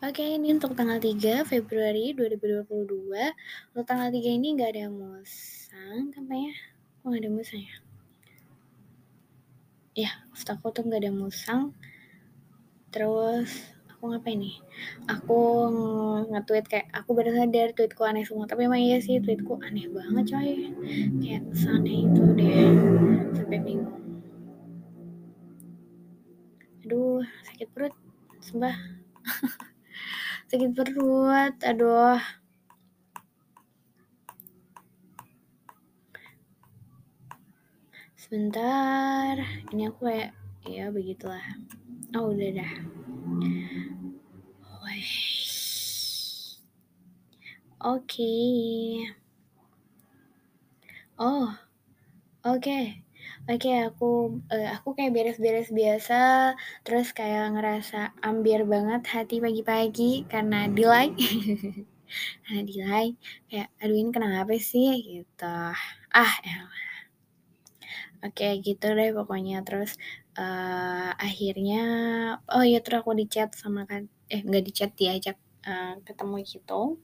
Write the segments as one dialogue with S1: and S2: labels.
S1: Oke, ini untuk tanggal 3 Februari 2022. Untuk tanggal 3 ini nggak ada musang tampaknya. Kok nggak ada musang ya? Ya, maksud aku tuh nggak ada musang. Terus aku ngapain nih? Aku nge-tweet kayak aku baru sadar tweetku aneh semua. Tapi emang iya sih tweetku aneh banget coy. Kayak seaneh itu deh. Sampai bingung. Aduh, sakit perut. Sumpah. sakit perut. Aduh. Sebentar. Ini aku kayak ya begitulah. Oh, udah dah. Oke. Okay. Oh. Oke. Okay. Oke, okay, aku uh, aku kayak beres-beres biasa, terus kayak ngerasa ambiar banget hati pagi-pagi karena di-like. karena di-like kayak aduh ini kenapa sih gitu. Ah, elah. Oke, okay, gitu deh pokoknya terus uh, akhirnya oh iya terus aku di-chat sama kan eh nggak di-chat diajak uh, ketemu gitu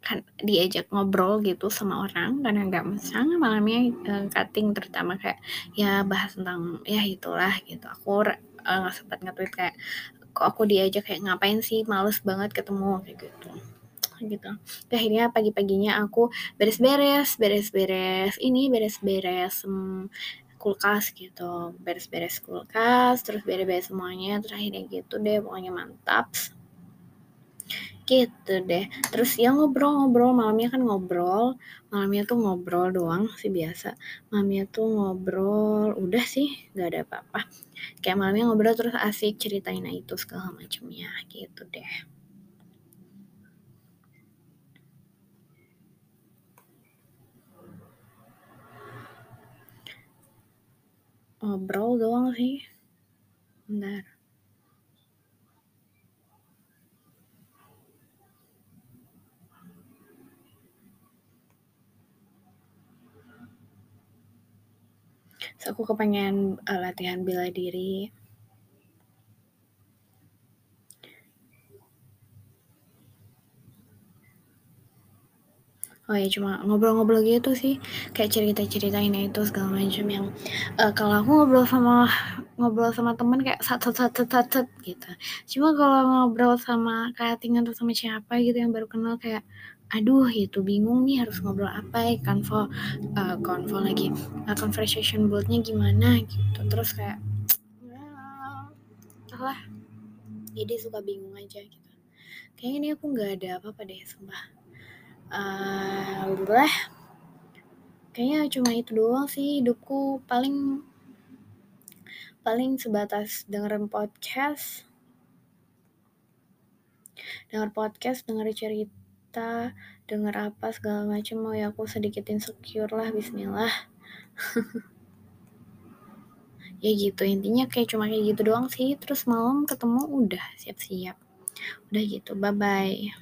S1: kan diajak ngobrol gitu sama orang karena nggak mesang malamnya uh, cutting terutama kayak ya bahas tentang ya itulah gitu. Aku nggak uh, sempat nge-tweet kayak kok aku diajak kayak ngapain sih? Males banget ketemu kayak gitu. Gitu. Akhirnya pagi-paginya aku beres-beres beres-beres ini beres-beres hmm, kulkas gitu. Beres-beres kulkas terus beres-beres semuanya. Terus akhirnya gitu deh pokoknya mantap gitu deh. Terus ya ngobrol-ngobrol malamnya kan ngobrol. Malamnya tuh ngobrol doang sih biasa. Malamnya tuh ngobrol udah sih nggak ada apa-apa. Kayak malamnya ngobrol terus asik ceritain itu segala macamnya gitu deh. Ngobrol doang sih. Bentar aku kepengen uh, latihan bela diri Oh ya cuma ngobrol-ngobrol gitu sih. Kayak cerita-ceritain itu segala macam yang uh, kalau aku ngobrol sama ngobrol sama temen kayak satu satu satu gitu. Cuma kalau ngobrol sama kayak tinggal sama siapa gitu yang baru kenal kayak aduh itu bingung nih harus ngobrol apa ya konvo uh, konvo lagi uh, conversation buildnya gimana? Gitu. Terus kayak ya lah jadi suka bingung aja gitu. Kayaknya ini aku nggak ada apa-apa deh sumpah uh, kayaknya cuma itu doang sih hidupku. Paling paling sebatas dengerin podcast. Denger podcast denger cerita denger apa segala macam mau ya aku sedikit insecure lah Bismillah. Ya gitu intinya kayak cuma kayak gitu doang sih. Terus malam ketemu udah siap-siap. Udah gitu bye bye